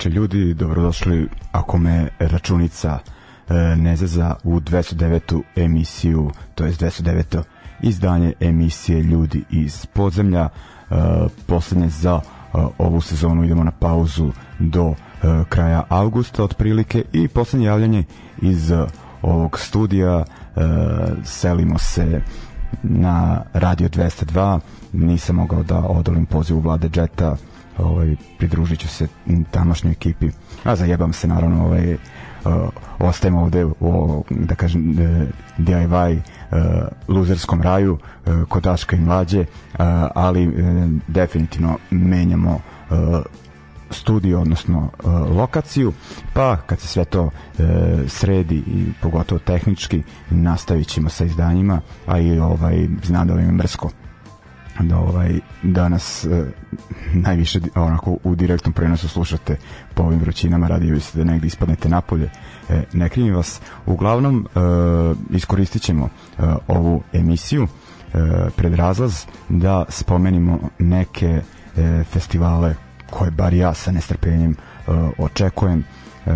Dobro večer ljudi, dobrodošli ako me računica e, ne zaza u 209. emisiju, to je 209. izdanje emisije Ljudi iz podzemlja. E, poslednje za e, ovu sezonu idemo na pauzu do e, kraja avgusta otprilike i poslednje javljanje iz e, ovog studija e, selimo se na Radio 202 nisam mogao da odolim pozivu Vlade Džeta ovaj, pridružit ću se tamošnjoj ekipi. A zajebam se naravno ovaj, uh, ostajem ovde u, da kažem uh, DIY uh, luzerskom raju uh, kod Daška i mlađe uh, ali uh, definitivno menjamo uh, studio, odnosno uh, lokaciju, pa kad se sve to uh, sredi i pogotovo tehnički, nastavit ćemo sa izdanjima, a i ovaj, znam da vam je mrsko da ovaj danas e, najviše onako u direktnom prenosu slušate po ovim vrućinama radio se da negde ispadnete napolje. E, ne krivim vas. Uglavnom e, iskoristit ćemo e, ovu emisiju e, pred razlaz da spomenimo neke e, festivale koje bar ja sa nestrpenjem e, očekujem. E,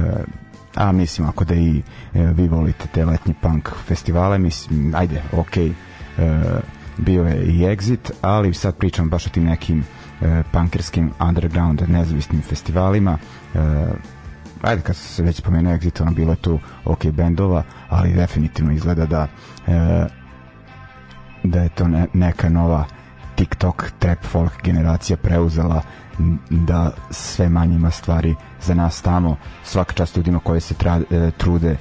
a mislim ako da i e, vi volite te letnje punk festivale mislim ajde okej. Okay, e, bio je i Exit, ali sad pričam baš o tim nekim e, punkerskim underground nezavisnim festivalima. E, ajde kad se već spomenuo Exit ono bilo je tu ok bendova ali definitivno izgleda da e, da je to ne, neka nova TikTok trap folk generacija preuzela da sve manje ima stvari za nas tamo. Svaka čast ljudima koji se tra, e, trude e,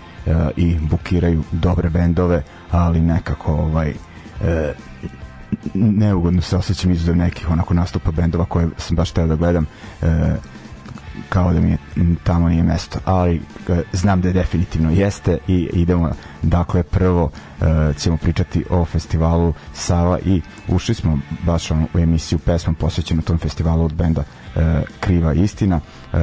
i bukiraju dobre bendove ali nekako ovaj e, neugodno se osjećam izuzev nekih onako nastupa bendova koje sam baš teo da gledam e, kao da mi je tamo nije mesto. Ali e, znam da je definitivno jeste i idemo. Dakle prvo e, ćemo pričati o festivalu Sava i ušli smo baš ono, u emisiju pesmom posvećenu tom festivalu od benda e, Kriva istina. E,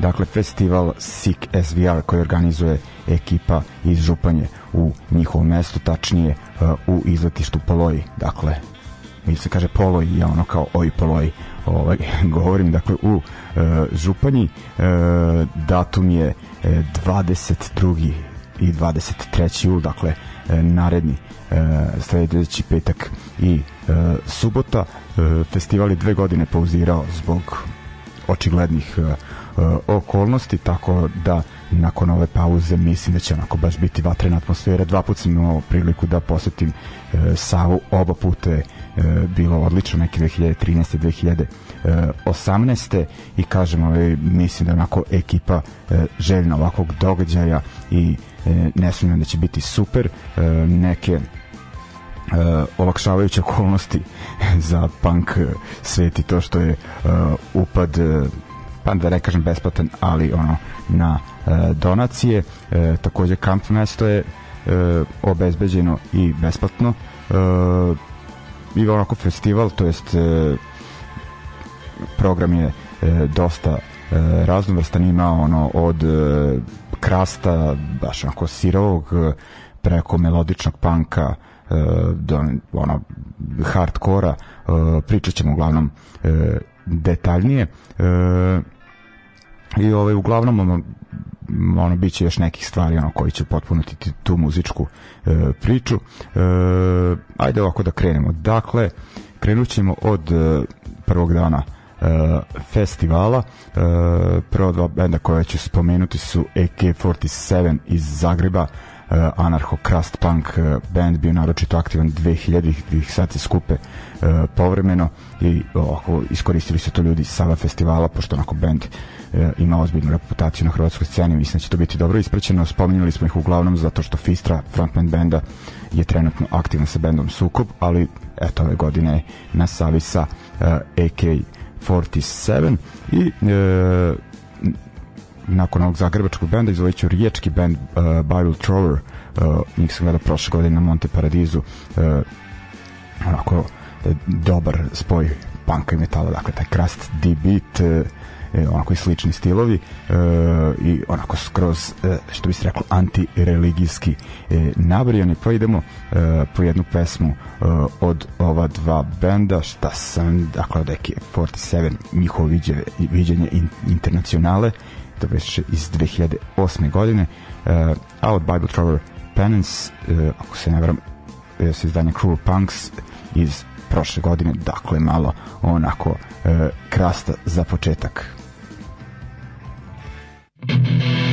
dakle festival Sick SVR koji organizuje ekipa iz Županje u njihovom mestu, tačnije uh, u izletištu Poloji, dakle mi se kaže Poloj, ja ono kao oj Poloj ovaj, govorim, dakle u uh, Županji uh, datum je uh, 22. i 23. jul, dakle uh, naredni uh, sledeći petak i uh, subota uh, festival je dve godine pauzirao zbog očiglednih uh, uh, okolnosti, tako da nakon ove pauze mislim da će onako baš biti vatrena atmosfera. Dva puta sam imao priliku da posetim uh, Savu, oba puta je uh, bilo odlično, neke 2013. 2018. i kažem, ovaj, mislim da onako ekipa uh, željna ovakvog događaja i uh, ne sumnjam da će biti super. Uh, neke uh, olakšavajuće okolnosti za punk svet i to što je uh, upad uh, pa da ne kažem besplatan, ali ono na uh, donacije. Takođe kamp mesto je obezbeđeno i besplatno. I onako festival to jest program je dosta raznovrstan ima ono od krasta baš onako sirovog preko melodičnog panka do ono hardkora pričat ćemo uglavnom detaljnije i ovaj uglavnom ono ono biće još nekih stvari ono koji će potpuniti tu muzičku e, priču. E, ajde ovako da krenemo. Dakle, krenut ćemo od e, prvog dana e, festivala. E, prvo dva benda koje ću spomenuti su AK-47 iz Zagreba, anarcho crust punk uh, band bio naročito aktivan 2000-ih sad se skupe uh, povremeno i ovako iskoristili su to ljudi iz Sava festivala pošto onako band ima ozbiljnu reputaciju na hrvatskoj sceni mislim da će to biti dobro ispraćeno. Spominjali smo ih uglavnom zato što Fistra frontman benda je trenutno aktivan sa bendom Sukob ali eto ove godine na Savi sa uh, AK-47 i uh, nakon ovog zagrebačkog benda izvojit ću riječki band uh, Bible Troller uh, njih sam gledao prošle godine na Monte Paradizu uh, onako uh, dobar spoj panka i metala dakle taj Crust D-beat uh, e, onako i slični stilovi e, i onako skroz e, što bi se reklo antireligijski e, nabrijani. Pa idemo e, po jednu pesmu e, od ova dva benda šta sam dakle od Eke 47 njihovo viđenje in, internacionale to već iz 2008. godine uh, a od Bible Trover Penance uh, ako se ne varam uh, sa izdanja Cruel Punks iz prošle godine dakle malo onako uh, krasta za početak Thank you.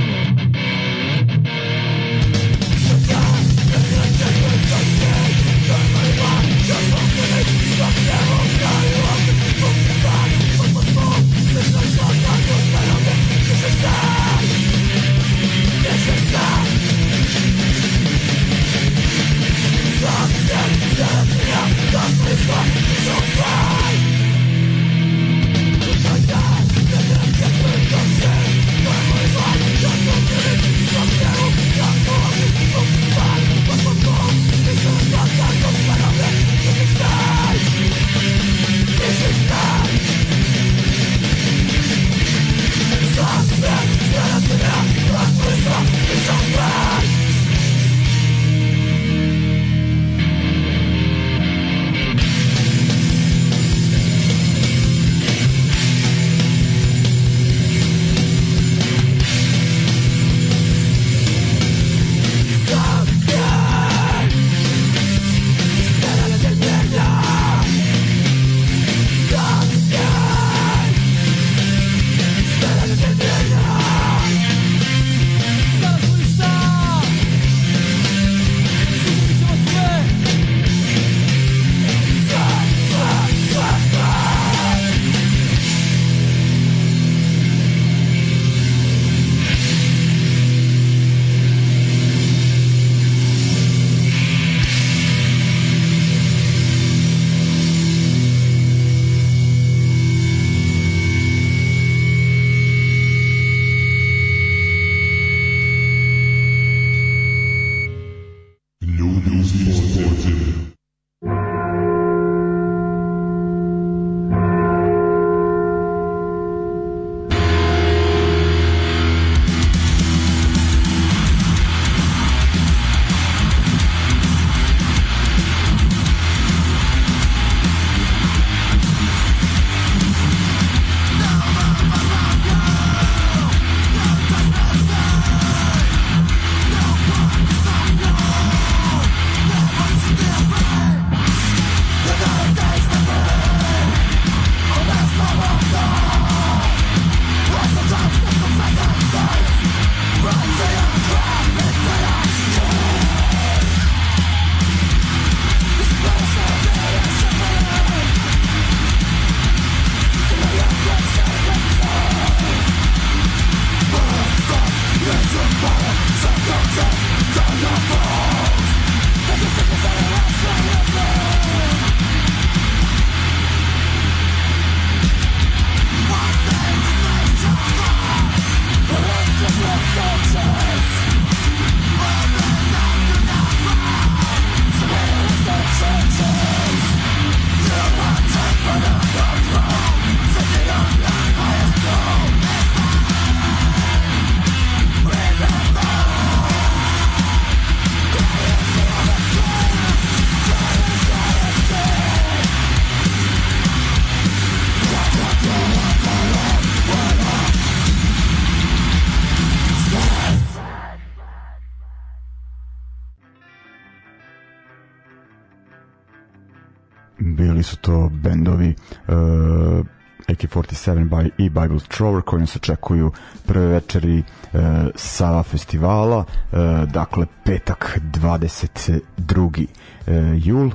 I Bible Thrower koji nas očekuju prve večeri uh, sa festivala uh, dakle petak 22. Uh, jul uh,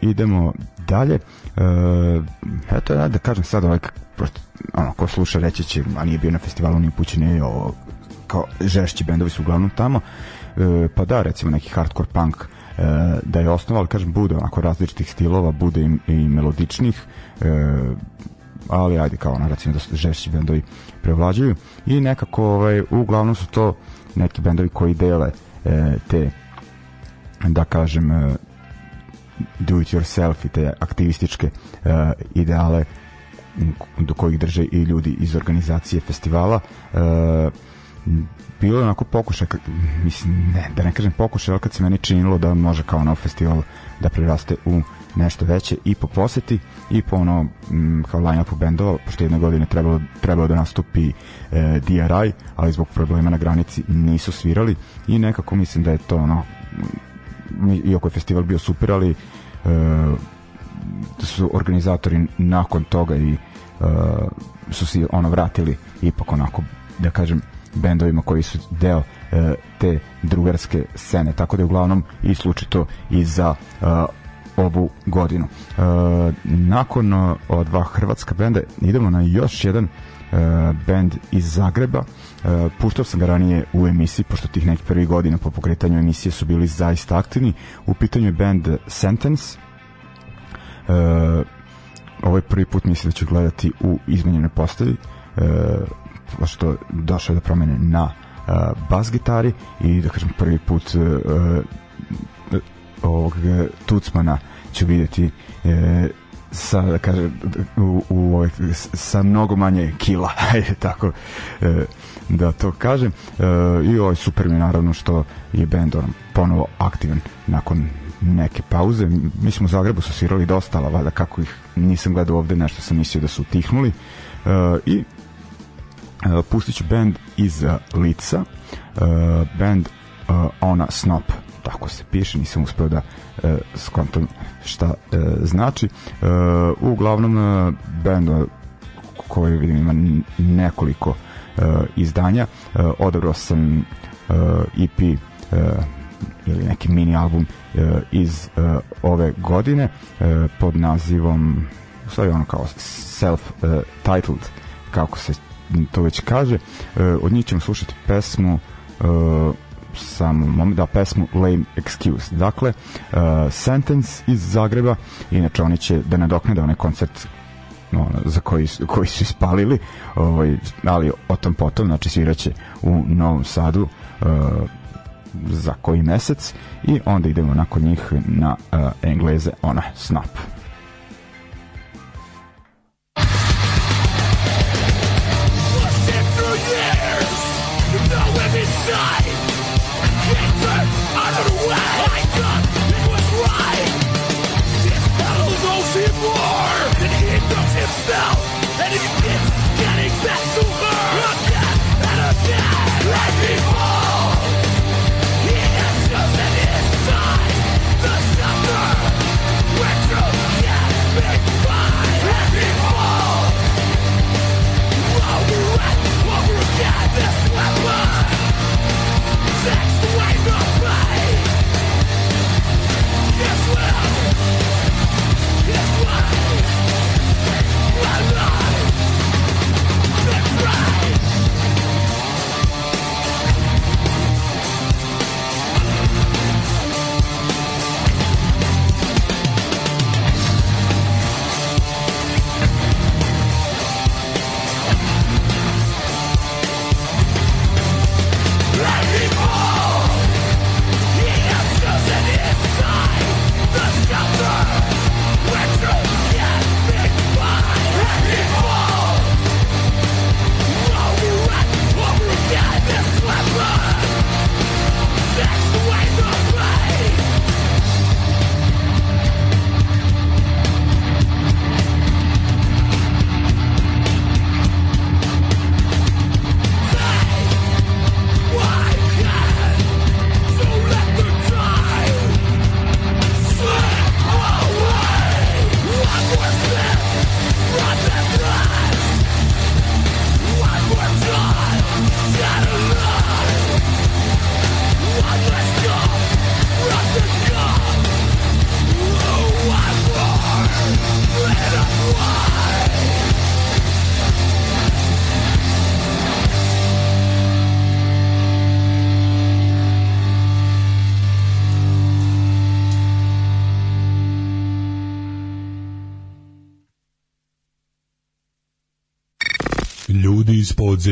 idemo dalje uh, eto ja da kažem sad ovaj prosto, ono, ko sluša reći će a nije bio na festivalu ni pućen je ovo kao žešći bendovi su uglavnom tamo uh, pa da recimo neki hardcore punk uh, da je osnova, ali kažem, bude onako različitih stilova, bude i, i melodičnih, e, ali ajde kao ono, recimo da žešći bendovi prevlađuju. I nekako ovaj, uglavnom su to neki bendovi koji dele e, te da kažem e, do it yourself i te aktivističke e, ideale do kojih drže i ljudi iz organizacije festivala. E, bilo je onako pokušaj mislim ne, da ne kažem pokušaj ali kad se meni činilo da može kao ono festival da preraste u nešto veće i po poseti i po ono m, kao line-upu bendova, pošto jedne godine trebalo, trebalo da nastupi e, DRI, ali zbog problema na granici nisu svirali i nekako mislim da je to ono iako je festival bio super, ali e, su organizatori nakon toga i e, su si ono vratili ipak onako da kažem bendovima koji su deo e, te drugarske scene, tako da je uglavnom i slučaj to i za e, ovu godinu. E, nakon e, ova dva hrvatska benda idemo na još jedan e, bend iz Zagreba. E, puštao sam ga ranije u emisiji, pošto tih nekih prvih godina po pokretanju emisije su bili zaista aktivni. U pitanju je band Sentence. E, ovaj prvi put mislim da ću gledati u izmenjenoj postavi. E, što došao da promene na uh, bas gitari i da kažem prvi put uh, ovog Tucmana ću vidjeti e, sa da kažem u, u sa mnogo manje kila ajde tako e, da to kažem. E, i ovaj super mi naravno što je bend on ponovo aktivan nakon neke pauze. Mislim u Zagrebu su svirali dosta ali valjda kako ih nisam gledao ovde nešto sam mislio da su utihnuli. E, i e, pustit ću band iz Lica. E, band uh, Ona Snop tako se piše, nisam uspeo da e, skontam šta e, znači. E, uglavnom e, band koji vidim ima nekoliko e, izdanja. E, odabrao sam e, EP e, ili neki mini album e, iz e, ove godine e, pod nazivom sve ono kao self-titled e, kako se to već kaže. E, od njih ćemo slušati pesmu e, sam mom da pesmu Lame Excuse. Dakle, uh, Sentence iz Zagreba, inače oni će da nadoknade onaj koncert no, za koji, koji su ispalili, ovaj, ali o tom potom, znači sviraće u Novom Sadu uh, za koji mesec i onda idemo nakon njih na uh, Engleze, ona, Snap. Inside. Iz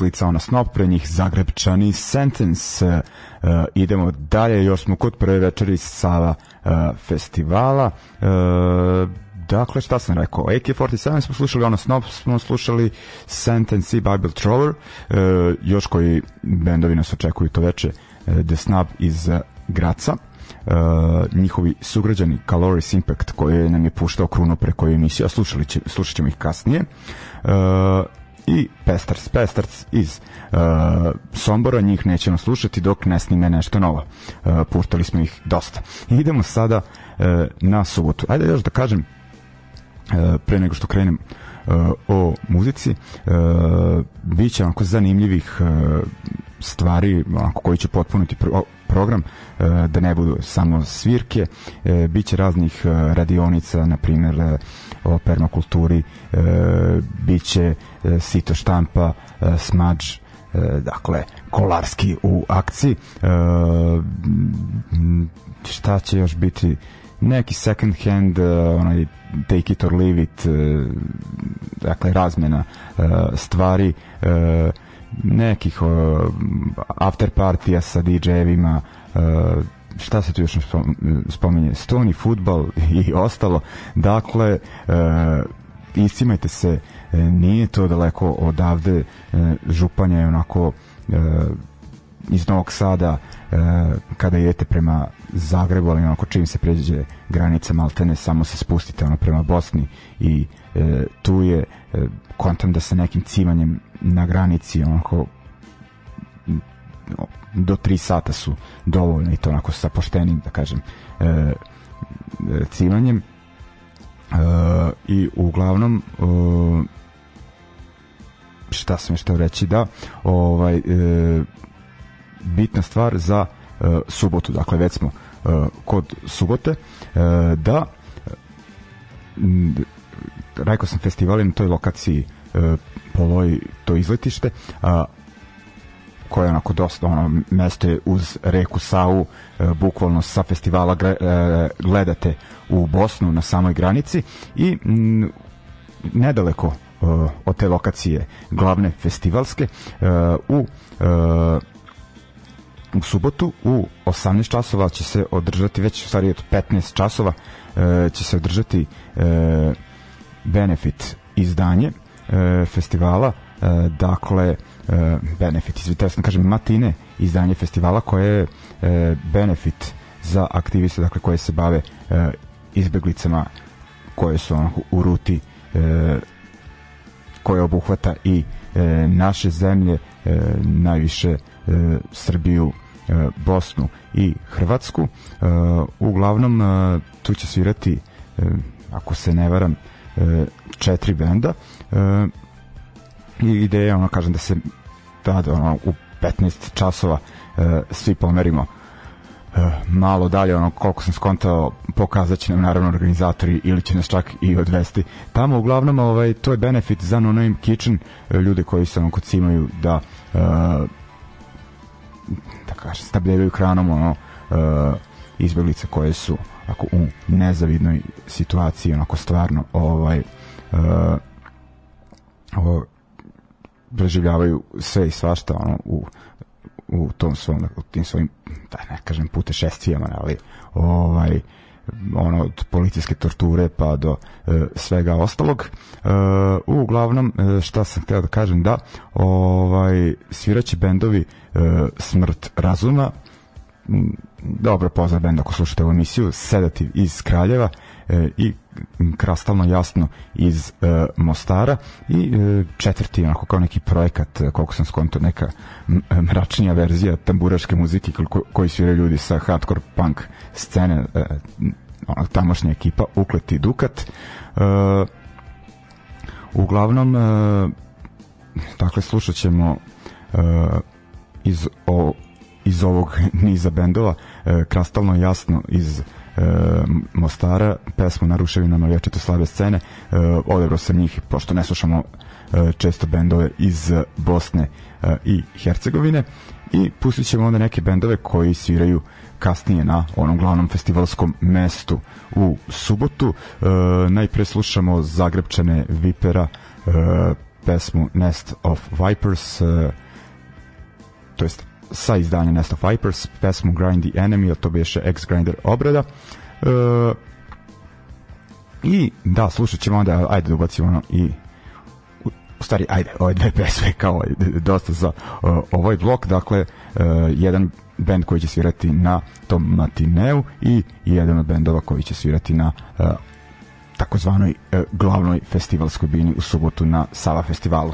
lica ona snop, pre njih Zagrebčani Sentence. Uh, idemo dalje, još smo kod prve večeri Sava uh, festivala. Uh, dakle, šta sam rekao? AK-47 smo slušali, ono Snop smo slušali Sentence i Bible Troller, uh, još koji bendovi nas očekuju to veče, uh, The Snub iz Graca. Uh, njihovi sugrađani Caloris Impact koji nam je puštao kruno preko emisija, slušali će, slušat ćemo ih kasnije. Uh, i Pestars. Pestars iz uh, Sombora, njih nećemo slušati dok ne snime nešto novo. Uh, puštali smo ih dosta. I idemo sada uh, na subotu. Ajde još da kažem uh, pre nego što krenem uh, o muzici uh, bit će onako zanimljivih uh, stvari onako koji će potpuniti pro program da ne budu samo svirke uh, bit će raznih uh, radionica na primjer o permakulturi bit će uh, sito štampa smađ dakle kolarski u akciji. Šta će još biti? Neki second hand onaj take it or leave it dakle razmena stvari nekih after partija sa DJ-evima šta se tu još spominje? Stony futbal i ostalo. Dakle e, iscimajte se e, nije to daleko odavde županja je onako iz Novog Sada e, kada idete prema Zagrebu ali onako čim se pređe granica Maltene samo se spustite ono prema Bosni i e, tu je e, kontam da sa nekim cimanjem na granici onako do 3 sata su dovoljni i to onako sa poštenim da kažem e, cimanjem e, i uglavnom e, šta sam što reći da ovaj e, bitna stvar za e, subotu. Dakle već smo e, kod subote e, da rekao sam festival na toj lokaciji Poloj to izletište a, koje je onako dosta ono mesto je uz reku Savu e, bukvalno sa festivala gre, e, gledate u Bosnu na samoj granici i m, nedaleko e, od te lokacije glavne festivalske e, u e, u subotu u 18 časova će se održati već u stvari od 15 časova e, će se održati e, benefit izdanje. e, festivala e, dakle e, benefit izvite sam kažem matine izdanje festivala koje je e, benefit za aktiviste dakle koje se bave e, izbeglicama koje su onako u ruti e, koje obuhvata i e, naše zemlje e, najviše e, Srbiju e, Bosnu i Hrvatsku. E, uglavnom e, tu će svirati e, ako se ne varam e, četiri benda e, ideja ono kažem da se da, da ono, u 15 časova e, svi pomerimo e, malo dalje ono koliko sam skontao pokazat će nam naravno organizatori ili će nas čak i odvesti. Tamo uglavnom ovaj, to je benefit za No Name Kitchen e, ljude koji se ono kod imaju da e, snabdevaju hranom ono, uh, izbeglice koje su ako u nezavidnoj situaciji onako stvarno ovaj uh, ovo, preživljavaju sve i svašta ono, u, u tom svom u tim svojim da ne kažem putešestvijama ali ovaj ono od policijske torture pa do e, svega ostalog. E, uglavnom e, šta sam hteo da kažem da ovaj sviraće bendovi e, Smrt razuma dobro pozdrav bend ako slušate ovu emisiju Sedative iz Kraljeva i krastalno jasno iz e, Mostara i e, četvrti onako kao neki projekat e, koliko sam skonto neka mračnija verzija tamburaške muzike ko, koji sviraju ljudi sa hardcore punk scene e, ona tamošnja ekipa Ukleti Dukat. E, uglavnom e, dakle slušat ćemo e, iz o, iz ovog niza bendova e, krastalno jasno iz e, Mostara pesmu na ruševinama vječete slabe scene e, odebrao sam njih pošto ne slušamo e, često bendove iz Bosne e, i Hercegovine i pustit ćemo onda neke bendove koji sviraju kasnije na onom glavnom festivalskom mestu u subotu. E, najpre slušamo Zagrebčane Vipera e, pesmu Nest of Vipers e, to jest sa izdanja Nest of Vipers, pesmu Grind the Enemy, a to biše X-Grinder obrada. E, I da, slušat ćemo onda, ajde da ubacimo ono i u stvari, ajde, ove dve pesme kao dosta za uh, ovaj blok, dakle, uh, jedan band koji će svirati na tom matineu i jedan od bendova koji će svirati na uh, takozvanoj uh, glavnoj festivalskoj bini u subotu na Sava festivalu.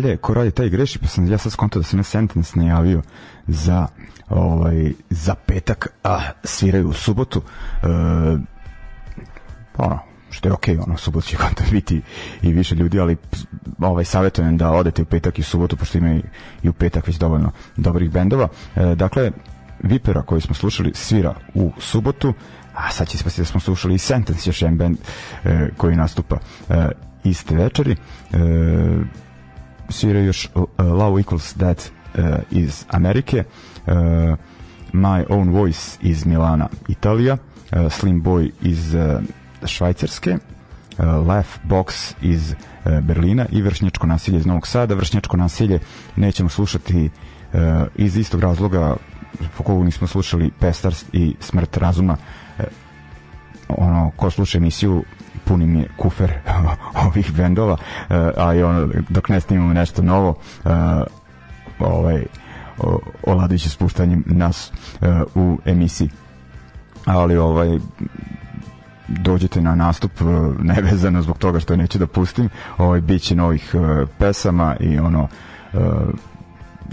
Dalje. Ko radi taj greši, pa sam ja sad skontao da sam na Sentence najavio za ovaj za petak, a sviraju u subotu. E, pa ono, što je okej, okay, ono, subot će konta biti i više ljudi, ali ovaj, savjetujem da odete u petak i subotu, pošto ima i, i u petak već dovoljno dobrih bendova. E, dakle, Vipera koji smo slušali svira u subotu, a sad će spasti da smo slušali i Sentence, još jedan band e, koji nastupa e, iste večeri. E, sviraju još uh, Love Equals That uh, iz Amerike, uh, My Own Voice iz Milana, Italija, uh, Slim Boy iz uh, Švajcarske, uh, Laugh Box iz uh, Berlina i Vršnjačko nasilje iz Novog Sada. Vršnjačko nasilje nećemo slušati uh, iz istog razloga po kogu nismo slušali Pestars i Smrt razuma uh, ono, ko sluša emisiju puni mi je kufer ovih bendova, uh, a i ono, dok ne snimamo nešto novo, uh, ovaj, oladiće spuštanjem nas uh, u emisiji. Ali ovaj dođete na nastup nevezano zbog toga što neću da pustim ovaj biće novih uh, pesama i ono uh,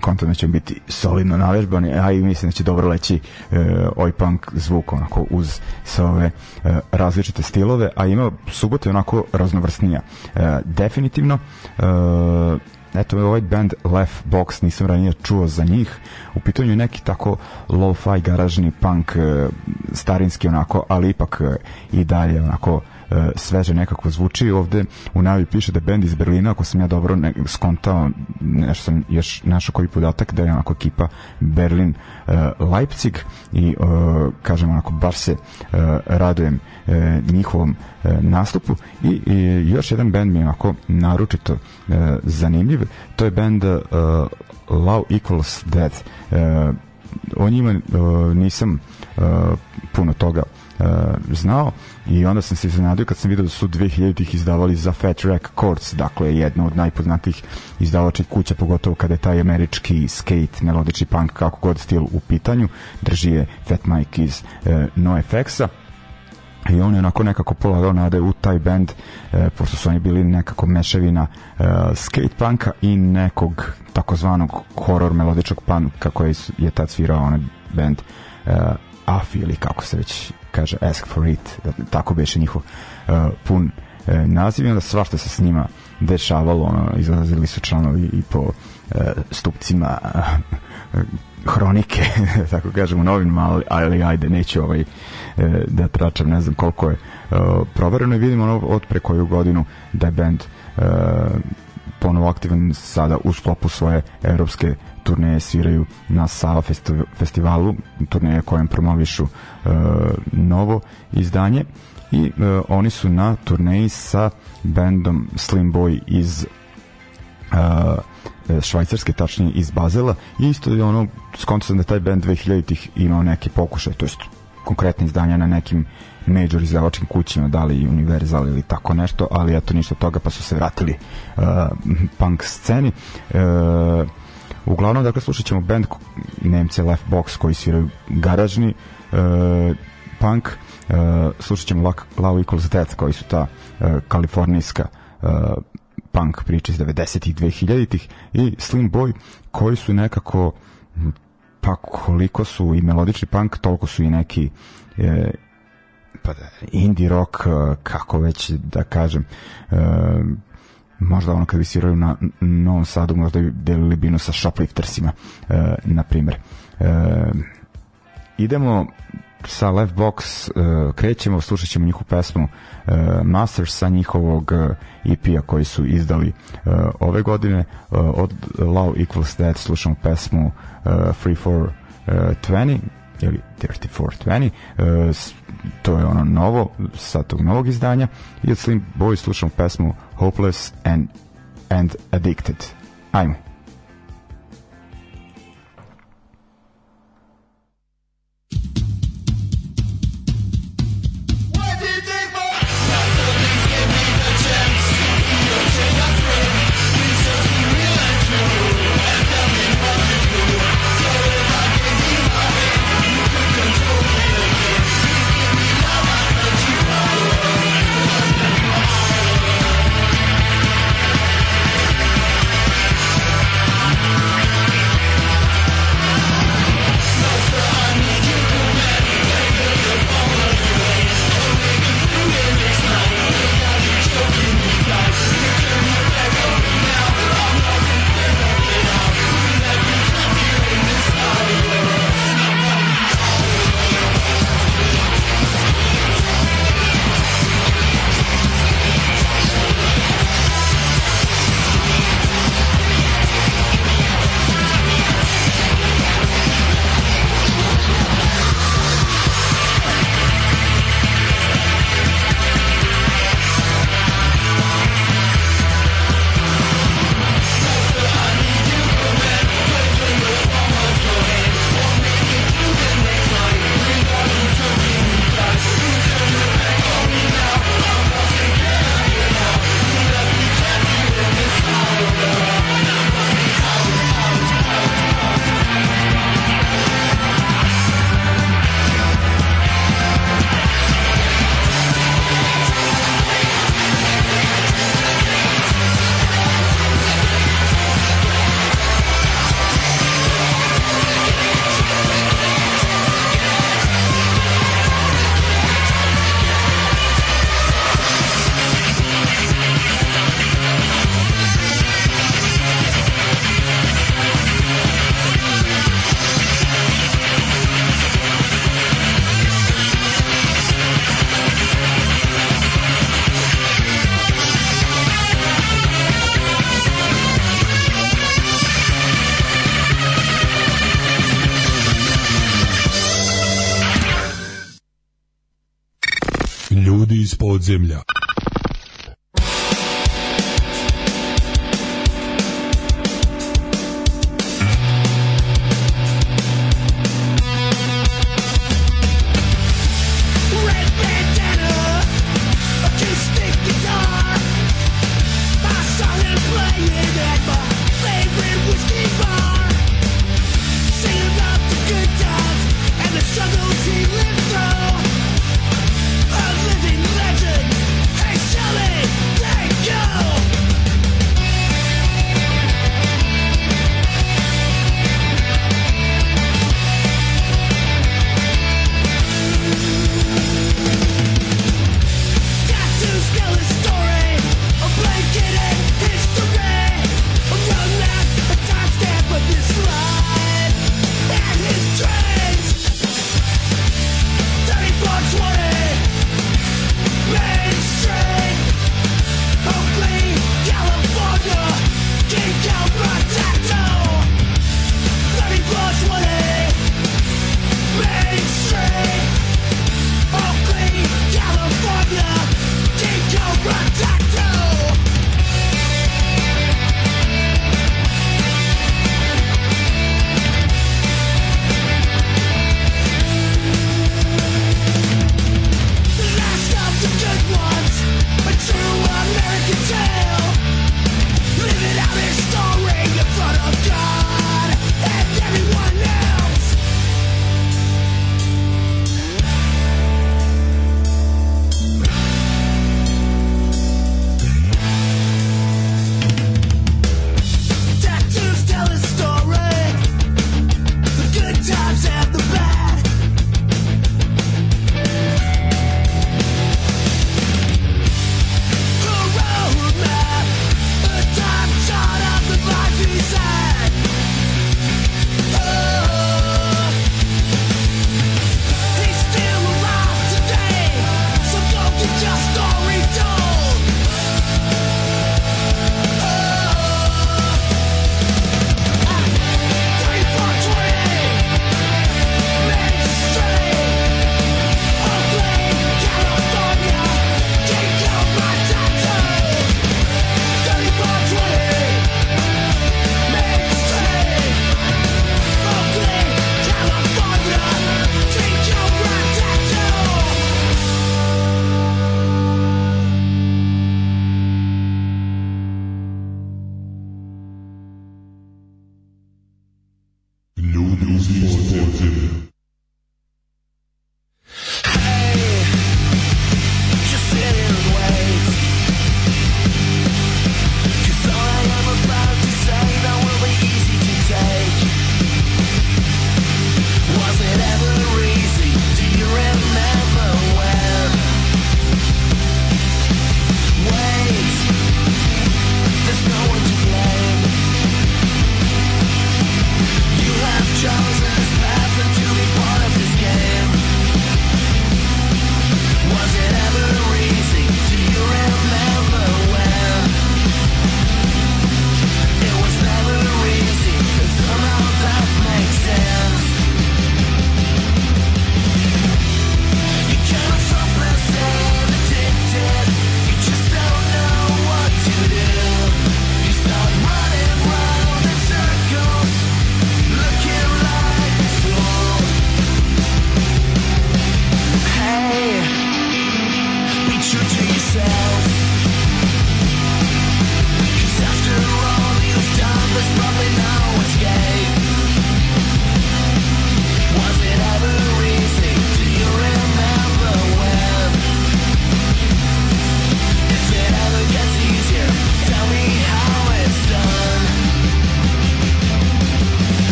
konta da će biti solidno navežbani, a i mislim da će dobro leći e, oj punk zvuk onako uz sa ove e, različite stilove, a ima subota onako raznovrsnija. E, definitivno e, eto ovaj band Left Box nisam ranije čuo za njih u pitanju neki tako lo-fi garažni punk e, starinski onako ali ipak e, i dalje onako sveže nekako zvuči. Ovde u najavi piše da bend iz Berlina, ako sam ja dobro ne, skontao, nešto sam još našao koji podatak da je onako ekipa Berlin uh, Leipzig i uh, kažem onako baš se radujem njihovom nastupu. I, i još jedan bend mi je onako naručito zanimljiv. To je bend Love Equals Death. Uh, o njima uh, nisam uh, puno toga uh, znao. I onda sam se iznenadio kad sam vidio da su 2000-ih izdavali za Fat Records, dakle jedna od najpoznatijih izdavačih kuća, pogotovo kada je taj američki skate, melodični punk, kako god stil u pitanju, drži je Fat Mike iz uh, NoFX-a i on je onako nekako polagao nade u taj band e, pošto su oni bili nekako mešavina e, skate punka i nekog takozvanog horror melodičnog punka koji je tad svirao onaj band e, AFI ili kako se već kaže Ask for It, tako beše njihov uh, pun uh, naziv i onda svašta se s njima dešavalo, ono, izlazili su članovi i po uh, stupcima uh, hronike, tako kažemo, novim, ali, ali ajde, neću ovaj, uh, da tračam, ne znam koliko je uh, provereno i vidimo ono, od pre koju godinu da je band uh, ponovo aktivan sada u sklopu svoje evropske turneje sviraju na Sava festivalu, turneje kojem promovišu e, novo izdanje i e, oni su na turneji sa bendom Slim Boy iz e, švajcarske, tačnije iz Bazela i isto je ono, skonto sam da taj band 2000-ih imao neke pokušaje, to jest konkretne izdanja na nekim major izdavačkim kućima, da li Universal ili tako nešto, ali eto ništa toga, pa su se vratili uh, punk sceni. Uh, Uglavnom, dakle, slušat ćemo band Nemce Left Box koji sviraju garažni uh, punk, uh, slušat ćemo Love Equals Death koji su ta uh, kalifornijska uh, punk priča iz 90-ih, 2000-ih i Slim Boy koji su nekako pa koliko su i melodični punk, toliko su i neki e, pa da, indie rock, kako već da kažem, e, možda ono kad visiraju na Novom Sadu možda bi delili binu sa shopliftersima e, na primjer e, idemo sa Left Box e, krećemo, slušat ćemo njihovu pesmu e, Masters sa njihovog EP-a koji su izdali e, ove godine e, od Love Equals That slušamo pesmu e, Free for e, 20 ili 3420 e, to je ono novo sa tog novog izdanja. I od Slim Boy slušamo pesmu Hopeless and, and Addicted. Ajmo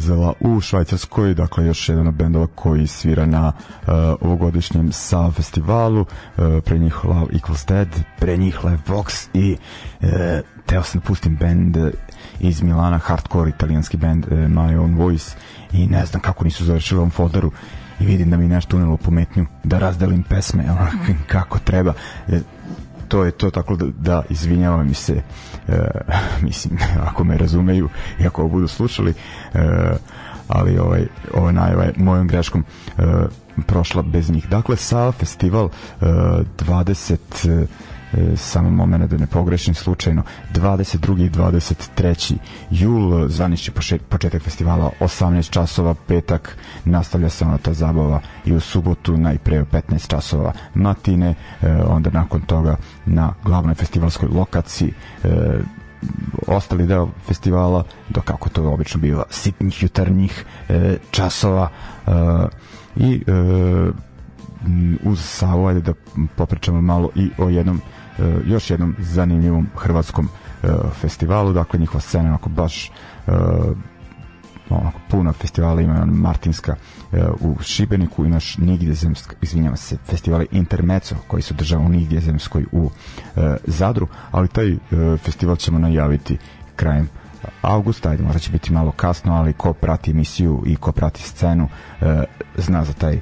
Bazela u Švajcarskoj, dakle još jedan od bendova koji svira na uh, ovogodišnjem SAV festivalu, uh, pre njih Love Equals Dead, pre njih Live Box i uh, teo sam da pustim band iz Milana, hardcore italijanski band uh, My Own Voice i ne znam kako nisu završili ovom folderu i vidim da mi nešto unelo pometnju da razdelim pesme kako treba to je to tako da, da izvinjavam mi se e, mislim ako me razumeju i ako budu slušali e, ali ovaj ovaj najava je mojom greškom e, prošla bez njih. Dakle, sa festival e, 20 e, samo momena da ne pogrešim slučajno 22. i 23. jul zvanični početak festivala 18 časova petak nastavlja se ona ta zabava i u subotu najpre 15 časova matine e, onda nakon toga na glavnoj festivalskoj lokaciji e, ostali deo festivala dok kako to obično biva sitnih jutarnjih e, časova i uz Savu ajde da popričamo malo i o jednom E, još jednom zanimljivom hrvatskom e, festivalu, dakle njihova scena onako baš e, onako puno festivala. Ima Martinska u Šibeniku imaš Nigdje zemska, izvinjava se festivali Intermeco koji se održava u Nigdje zemskoj u Zadru, ali taj festival ćemo najaviti krajem avgusta, ajde možda će biti malo kasno, ali ko prati emisiju i ko prati scenu zna za taj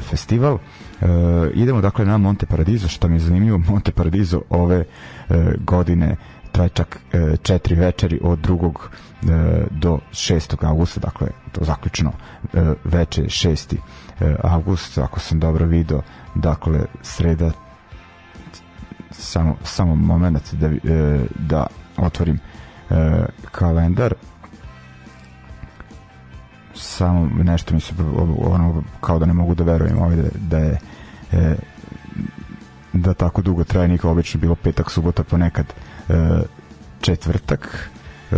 festival E, idemo dakle na Monte Paradiso, što mi je zanimljivo, Monte Paradiso ove e, godine traje čak e, četiri večeri od 2. E, do 6. augusta, dakle to zaključno e, veče 6. E, avgust, ako sam dobro video, dakle sreda samo, samo moment da, e, da otvorim e, kalendar samo nešto mi se ono kao da ne mogu da verujem ovaj da, da je e, da tako dugo traje. Nikao obično bilo petak, subota, ponekad e, četvrtak. E,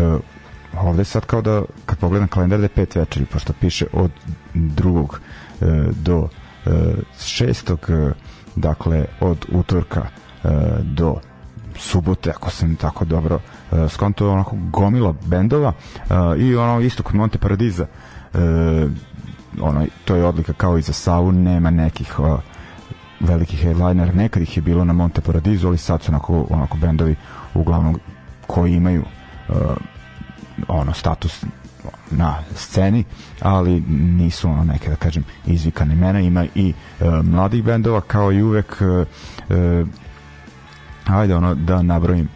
ovde sad kao da kad pogledam kalendar da je pet večeri pošto piše od drugog e, do e, šestog e, dakle od utorka e, do subote ako sam tako dobro e, skonto onako gomila bendova e, i ono isto kod Monte Paradiza ono, to je odlika kao i za Savu, nema nekih uh, velikih headlinera, nekad ih je bilo na Monte Paradiso, ali sad su onako, onako bendovi uglavnom koji imaju uh, ono status na sceni, ali nisu ono neke da kažem izvikane imena, ima i uh, mladih bendova kao i uvek uh, uh, ajde ono da nabrojim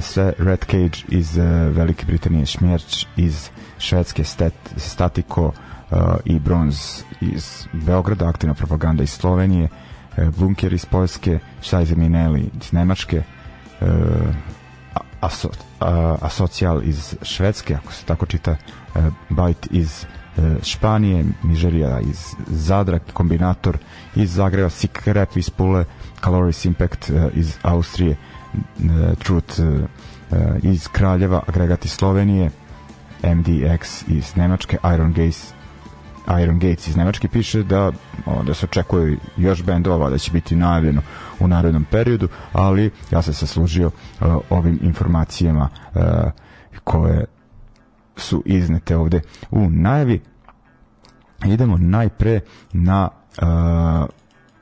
sve Red Cage iz uh, Velike Britanije, Šmjerč iz Švedske, Stat, Statiko uh, i Bronz iz Beograda, aktivna propaganda iz Slovenije, Bunker iz Poljske, Scheiser Minelli iz Nemačke, aso, Asocial iz Švedske, ako se tako čita, Bajt iz Španije, Mižerija iz Zadra, Kombinator iz Zagreba, Sick Rap iz Pule, Caloris Impact iz Austrije, Truth uh, uh, iz Kraljeva, Agregat iz Slovenije, MDX iz Nemačke, Iron Gates Iron Gates iz Nemačke piše da da se očekuje još bendova da će biti najavljeno u narednom periodu, ali ja sam se služio uh, ovim informacijama uh, koje su iznete ovde u najavi. Idemo najpre na uh,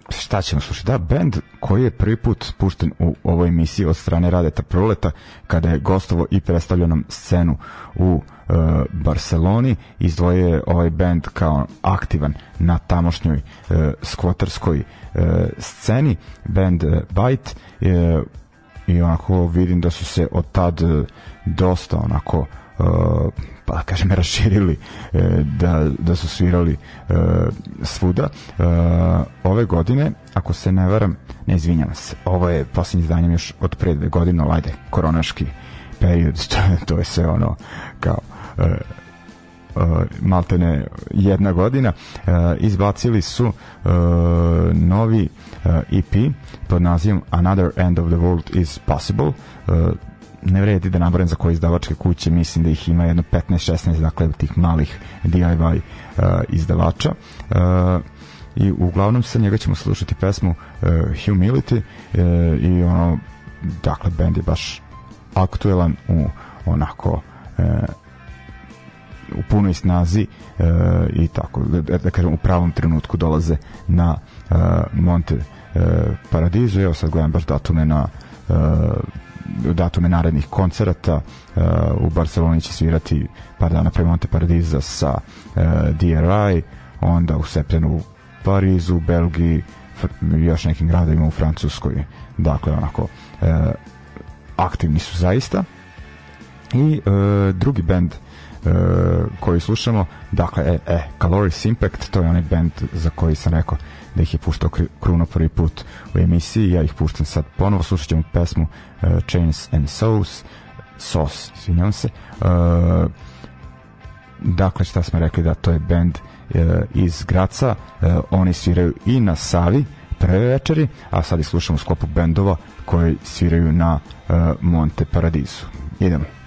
šta ćemo slušati? Da, band koji je prvi put pušten u ovoj emisiji od strane Radeta Proleta, kada je gostovo i predstavljao nam scenu u uh, Barceloni, izdvojio je ovaj band kao aktivan na tamošnjoj uh, skvoterskoj uh, sceni, band uh, Bite, uh, i onako vidim da su se od tad dosta onako uh, pa kažem raširili e, da, da su svirali e, svuda. E, ove godine ako se ne varam ne izvinjam se ovo je posljednji izdanjem još od pre dve godine ajde koronaški period to, je sve ono kao maltene jedna godina. Izbacili su novi EP pod nazivom Another End of the World is Possible ne vredi da nabrojam za koje izdavačke kuće, mislim da ih ima jedno 15-16, dakle tih malih DIY uh, izdavača. Uh, I uglavnom sa njega ćemo slušati pesmu uh, Humility uh, i ono, dakle, band je baš aktuelan u onako uh, punoj snazi uh, i tako da, da kažem u pravom trenutku dolaze na uh, Monte uh, Paradiso evo sad gledam baš datume na uh, datume narednih koncerata uh, u Barceloni će svirati par dana pre Monte Paradiso sa uh, DRI onda u septembru u Parizu, Belgiji još nekim gradovima u Francuskoj. Dakle onako uh, aktivni su zaista. I uh, drugi band uh, koji slušamo dakle e, e, Caloris Impact to je onaj band za koji sam rekao da ih je puštao Kruno prvi put u emisiji ja ih puštam sad ponovo slušat ćemo pesmu uh, Chains and Sauce Sauce, svinjam se uh, dakle šta smo rekli da to je band uh, iz Graca uh, oni sviraju i na Savi prve večeri, a sad ih slušamo u sklopu bendova koji sviraju na uh, Monte Paradisu. Idemo.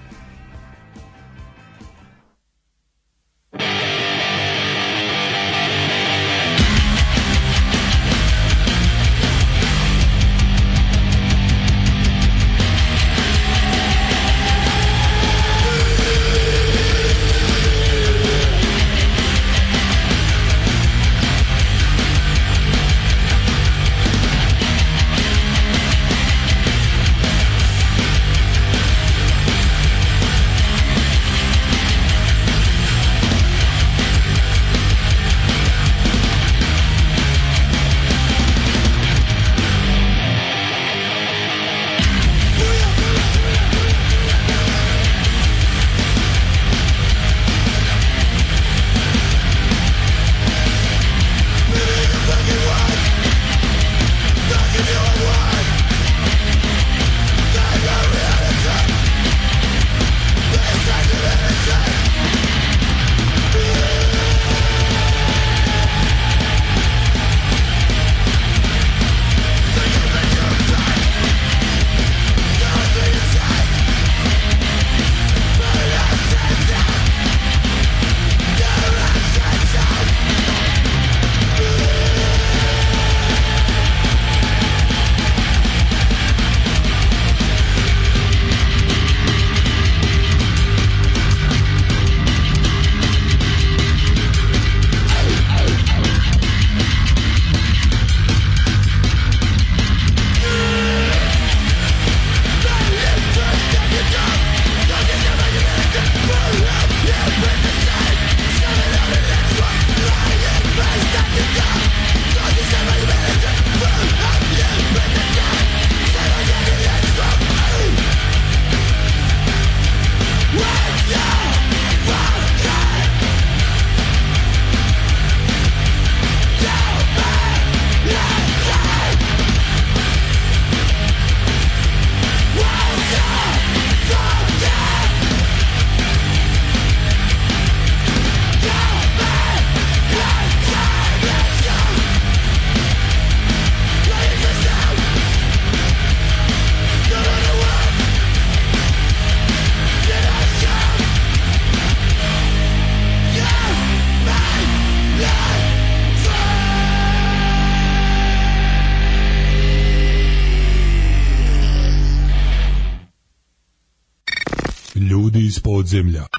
Podzemlja.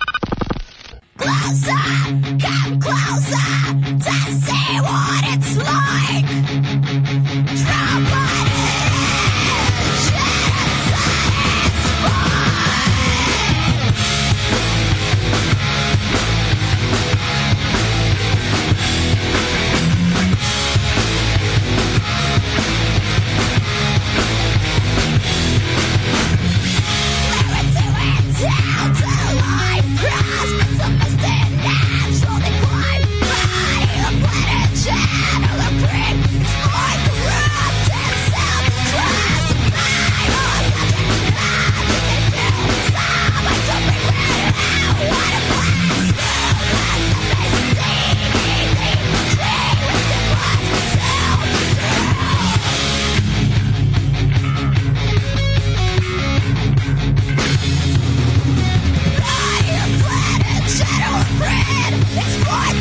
It's quiet!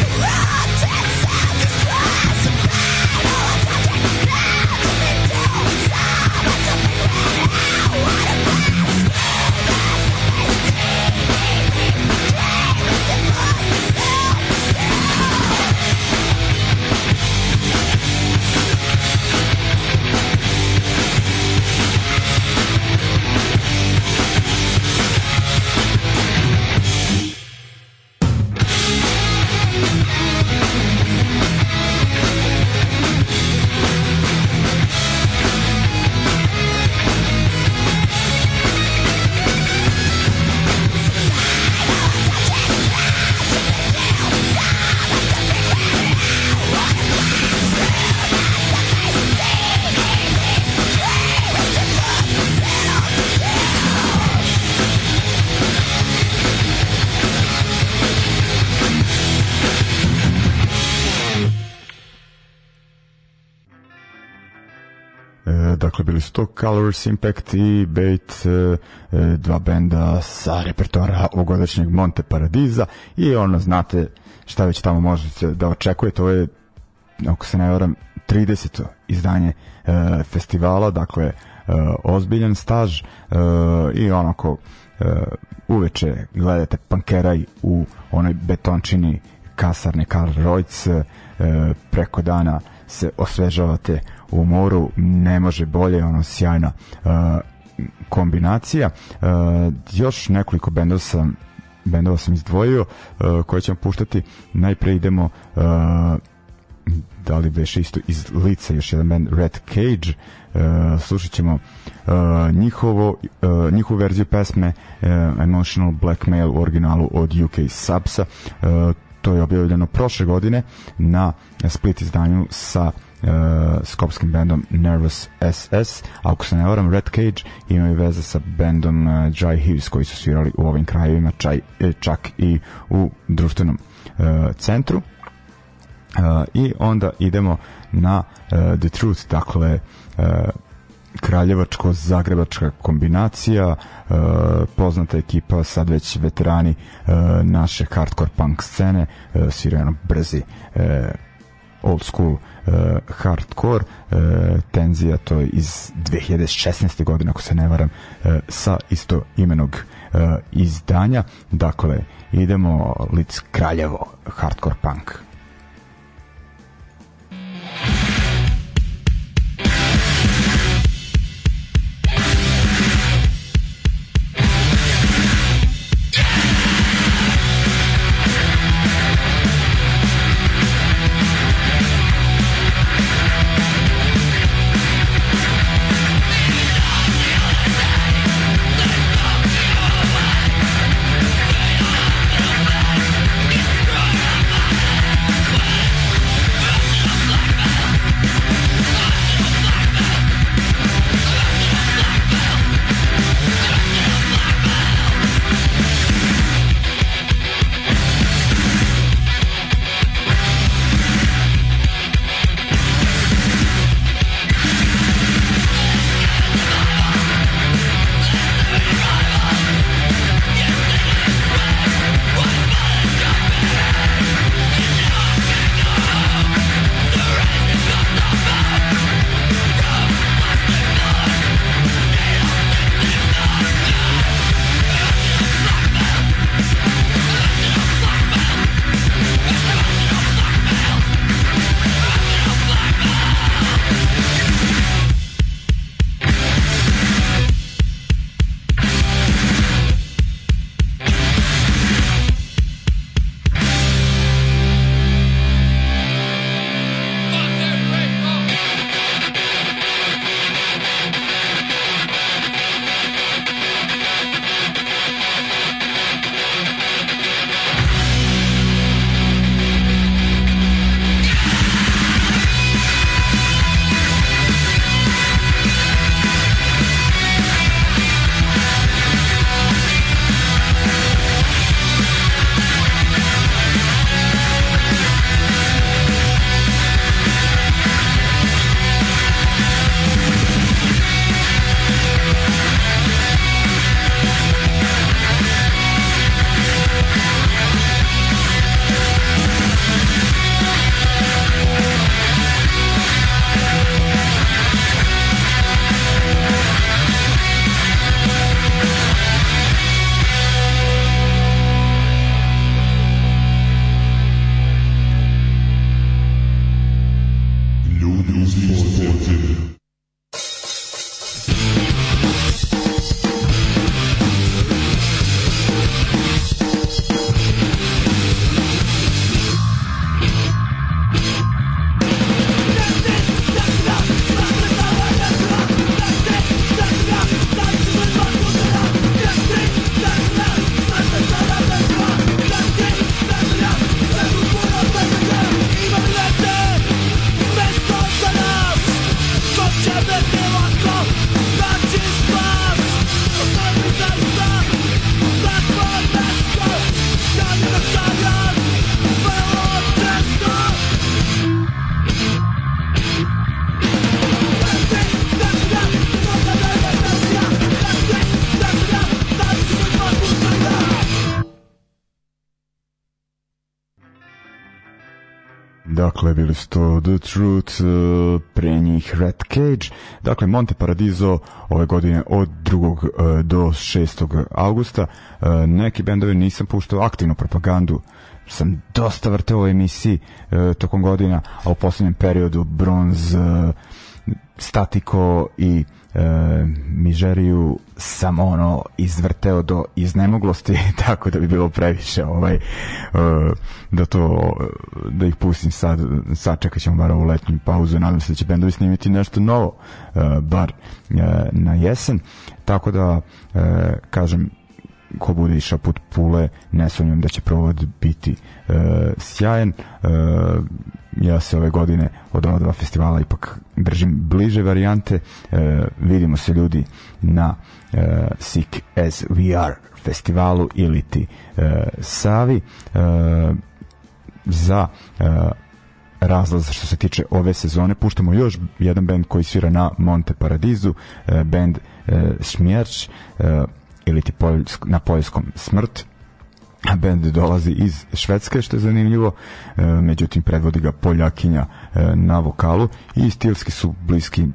Colors Impact i Bait, e, dva benda sa repertoara ovogodišnjeg Monte Paradiza i ono znate šta već tamo možete da očekujete, ovo je ako se ne varam 30. izdanje e, festivala, dakle e, ozbiljan staž e, i onako e, uveče gledate pankeraj u onoj betončini kasarne Karl Rojc e, preko dana se osvežavate u moru ne može bolje ono sjajna e, kombinacija. E, još nekoliko bendova sam bendova sam izdvojio uh, koje ćemo puštati. Najpre idemo uh, da li beše isto iz lica još jedan band Red Cage. Uh, slušat ćemo uh, njihovo, uh, njihovu verziju pesme uh, Emotional Blackmail u originalu od UK Subsa. Uh, to je objavljeno prošle godine na split izdanju sa uh, skopskim bendom Nervous SS, a ako se ne varam Red Cage imaju veze sa bendom uh, Dry Hills koji su svirali u ovim krajevima čaj, e, čak i u društvenom uh, centru. Uh, i onda idemo na uh, The Truth dakle uh, kraljevačko-zagrebačka kombinacija, uh, poznata ekipa, sad već veterani uh, naše hardcore punk scene, uh, sviraju brzi uh, old school uh, hardcore uh, tenzija to je iz 2016. godine ako se ne varam uh, sa isto imenog uh, izdanja dakle idemo lic Kraljevo hardcore punk To The Truth, uh, pre njih Red Cage, dakle Monte Paradiso ove godine od 2. Uh, do 6. augusta. Uh, neki bendovi nisam puštao aktivnu propagandu, sam dosta vrteo u emisiji tokom godina, a u poslednjem periodu Bronz, Statiko i e, Mižeriju sam ono izvrteo do iznemoglosti tako da bi bilo previše ovaj e, da to da ih pustim sad sad čekat ćemo bar ovu letnju pauzu nadam se da će bendovi snimiti nešto novo e, bar e, na jesen tako da kažem ko bude išao put Pule, ne sumnjam da će provod biti sjajan. Ja se ove godine od ova dva festivala ipak držim bliže varijante. E, vidimo se ljudi na e, Sick as We Are festivalu ili ti e, Savi. E, za e, razlaz što se tiče ove sezone puštamo još jedan band koji svira na Monte Paradizu, e, band e, Smjerč, e, ili ti poljsk, na poljskom smrt bend dolazi iz Švedske što je zanimljivo. E, međutim predvodi ga Poljakinja e, na vokalu i stilski su bliski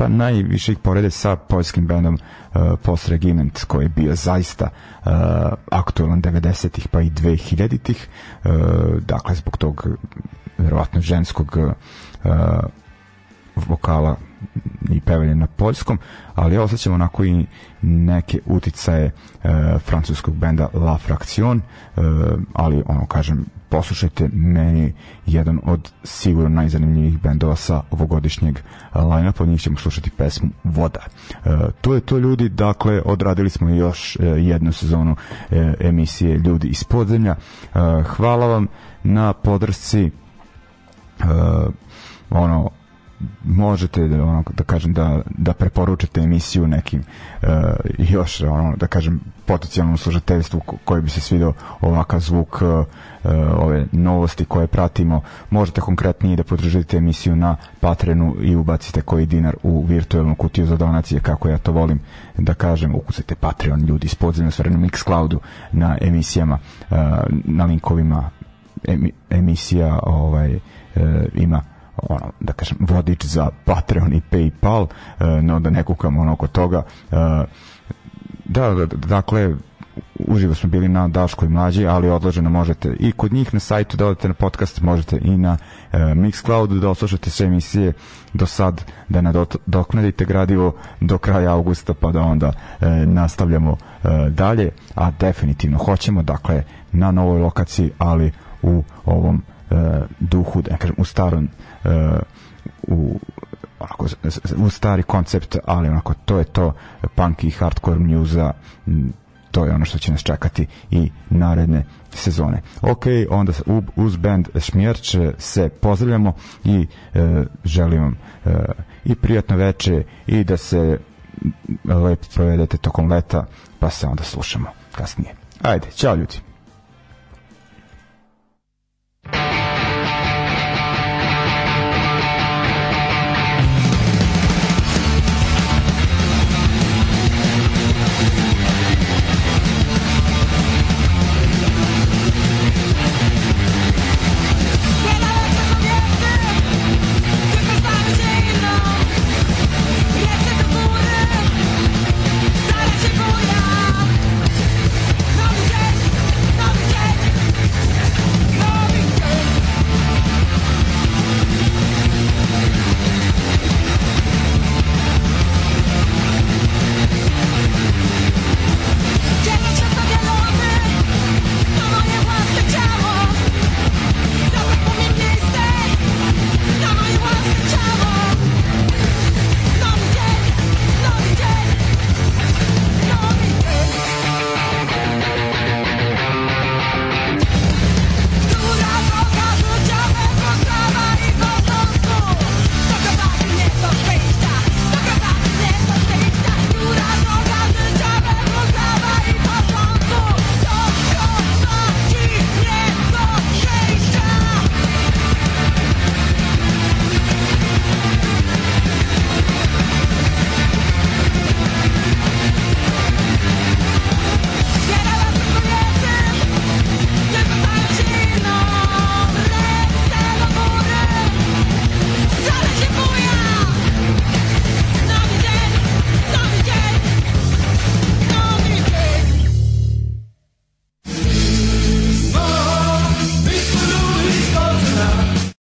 pa najviše ih porede sa poljskim bendom uh, Post Regiment koji je bio zaista uh, aktualan 90-ih pa i 2000-ih uh, dakle zbog tog verovatno ženskog vokala i pevanje na poljskom, ali osjećamo onako i neke uticaje e, francuskog benda La Fraction, e, ali ono kažem, poslušajte meni jedan od sigurno najzanimljivijih bendova sa ovogodišnjeg line-upa, od njih ćemo slušati pesmu Voda. E, to je to ljudi, dakle odradili smo još e, jednu sezonu e, emisije Ljudi iz podzemlja. E, hvala vam na podršci e, ono možete da ono da kažem da da preporučite emisiju nekim uh, još ono da kažem potencijalnom slušateljstvu koji bi se svideo ovakav zvuk uh, ove novosti koje pratimo. Možete konkretnije da podržite emisiju na Patreonu i ubacite koji dinar u virtualnu kutiju za donacije kako ja to volim da kažem. Ukucajte Patreon ljudi iz podzemlja stvarno Mixcloudu na emisijama uh, na linkovima emi, emisija ovaj ima ono, da kažem, vodič za Patreon i Paypal, e, no da ne kukamo ono oko toga. E, da, da, dakle, uživo smo bili na Daškoj mlađi, ali odloženo možete i kod njih na sajtu da odete na podcast, možete i na e, Mixcloudu da oslušate sve emisije do sad, da nadoknadite gradivo do kraja augusta pa da onda e, nastavljamo e, dalje, a definitivno hoćemo, dakle, na novoj lokaciji, ali u ovom e, duhu, da kažem, u starom u onako, u stari koncept, ali onako to je to punk i hardcore muza to je ono što će nas čekati i naredne sezone. Ok, onda uz band Šmjerč se pozdravljamo i e, želim vam e, i prijatno veče i da se lepo provedete tokom leta, pa se onda slušamo kasnije. Ajde, čao ljudi.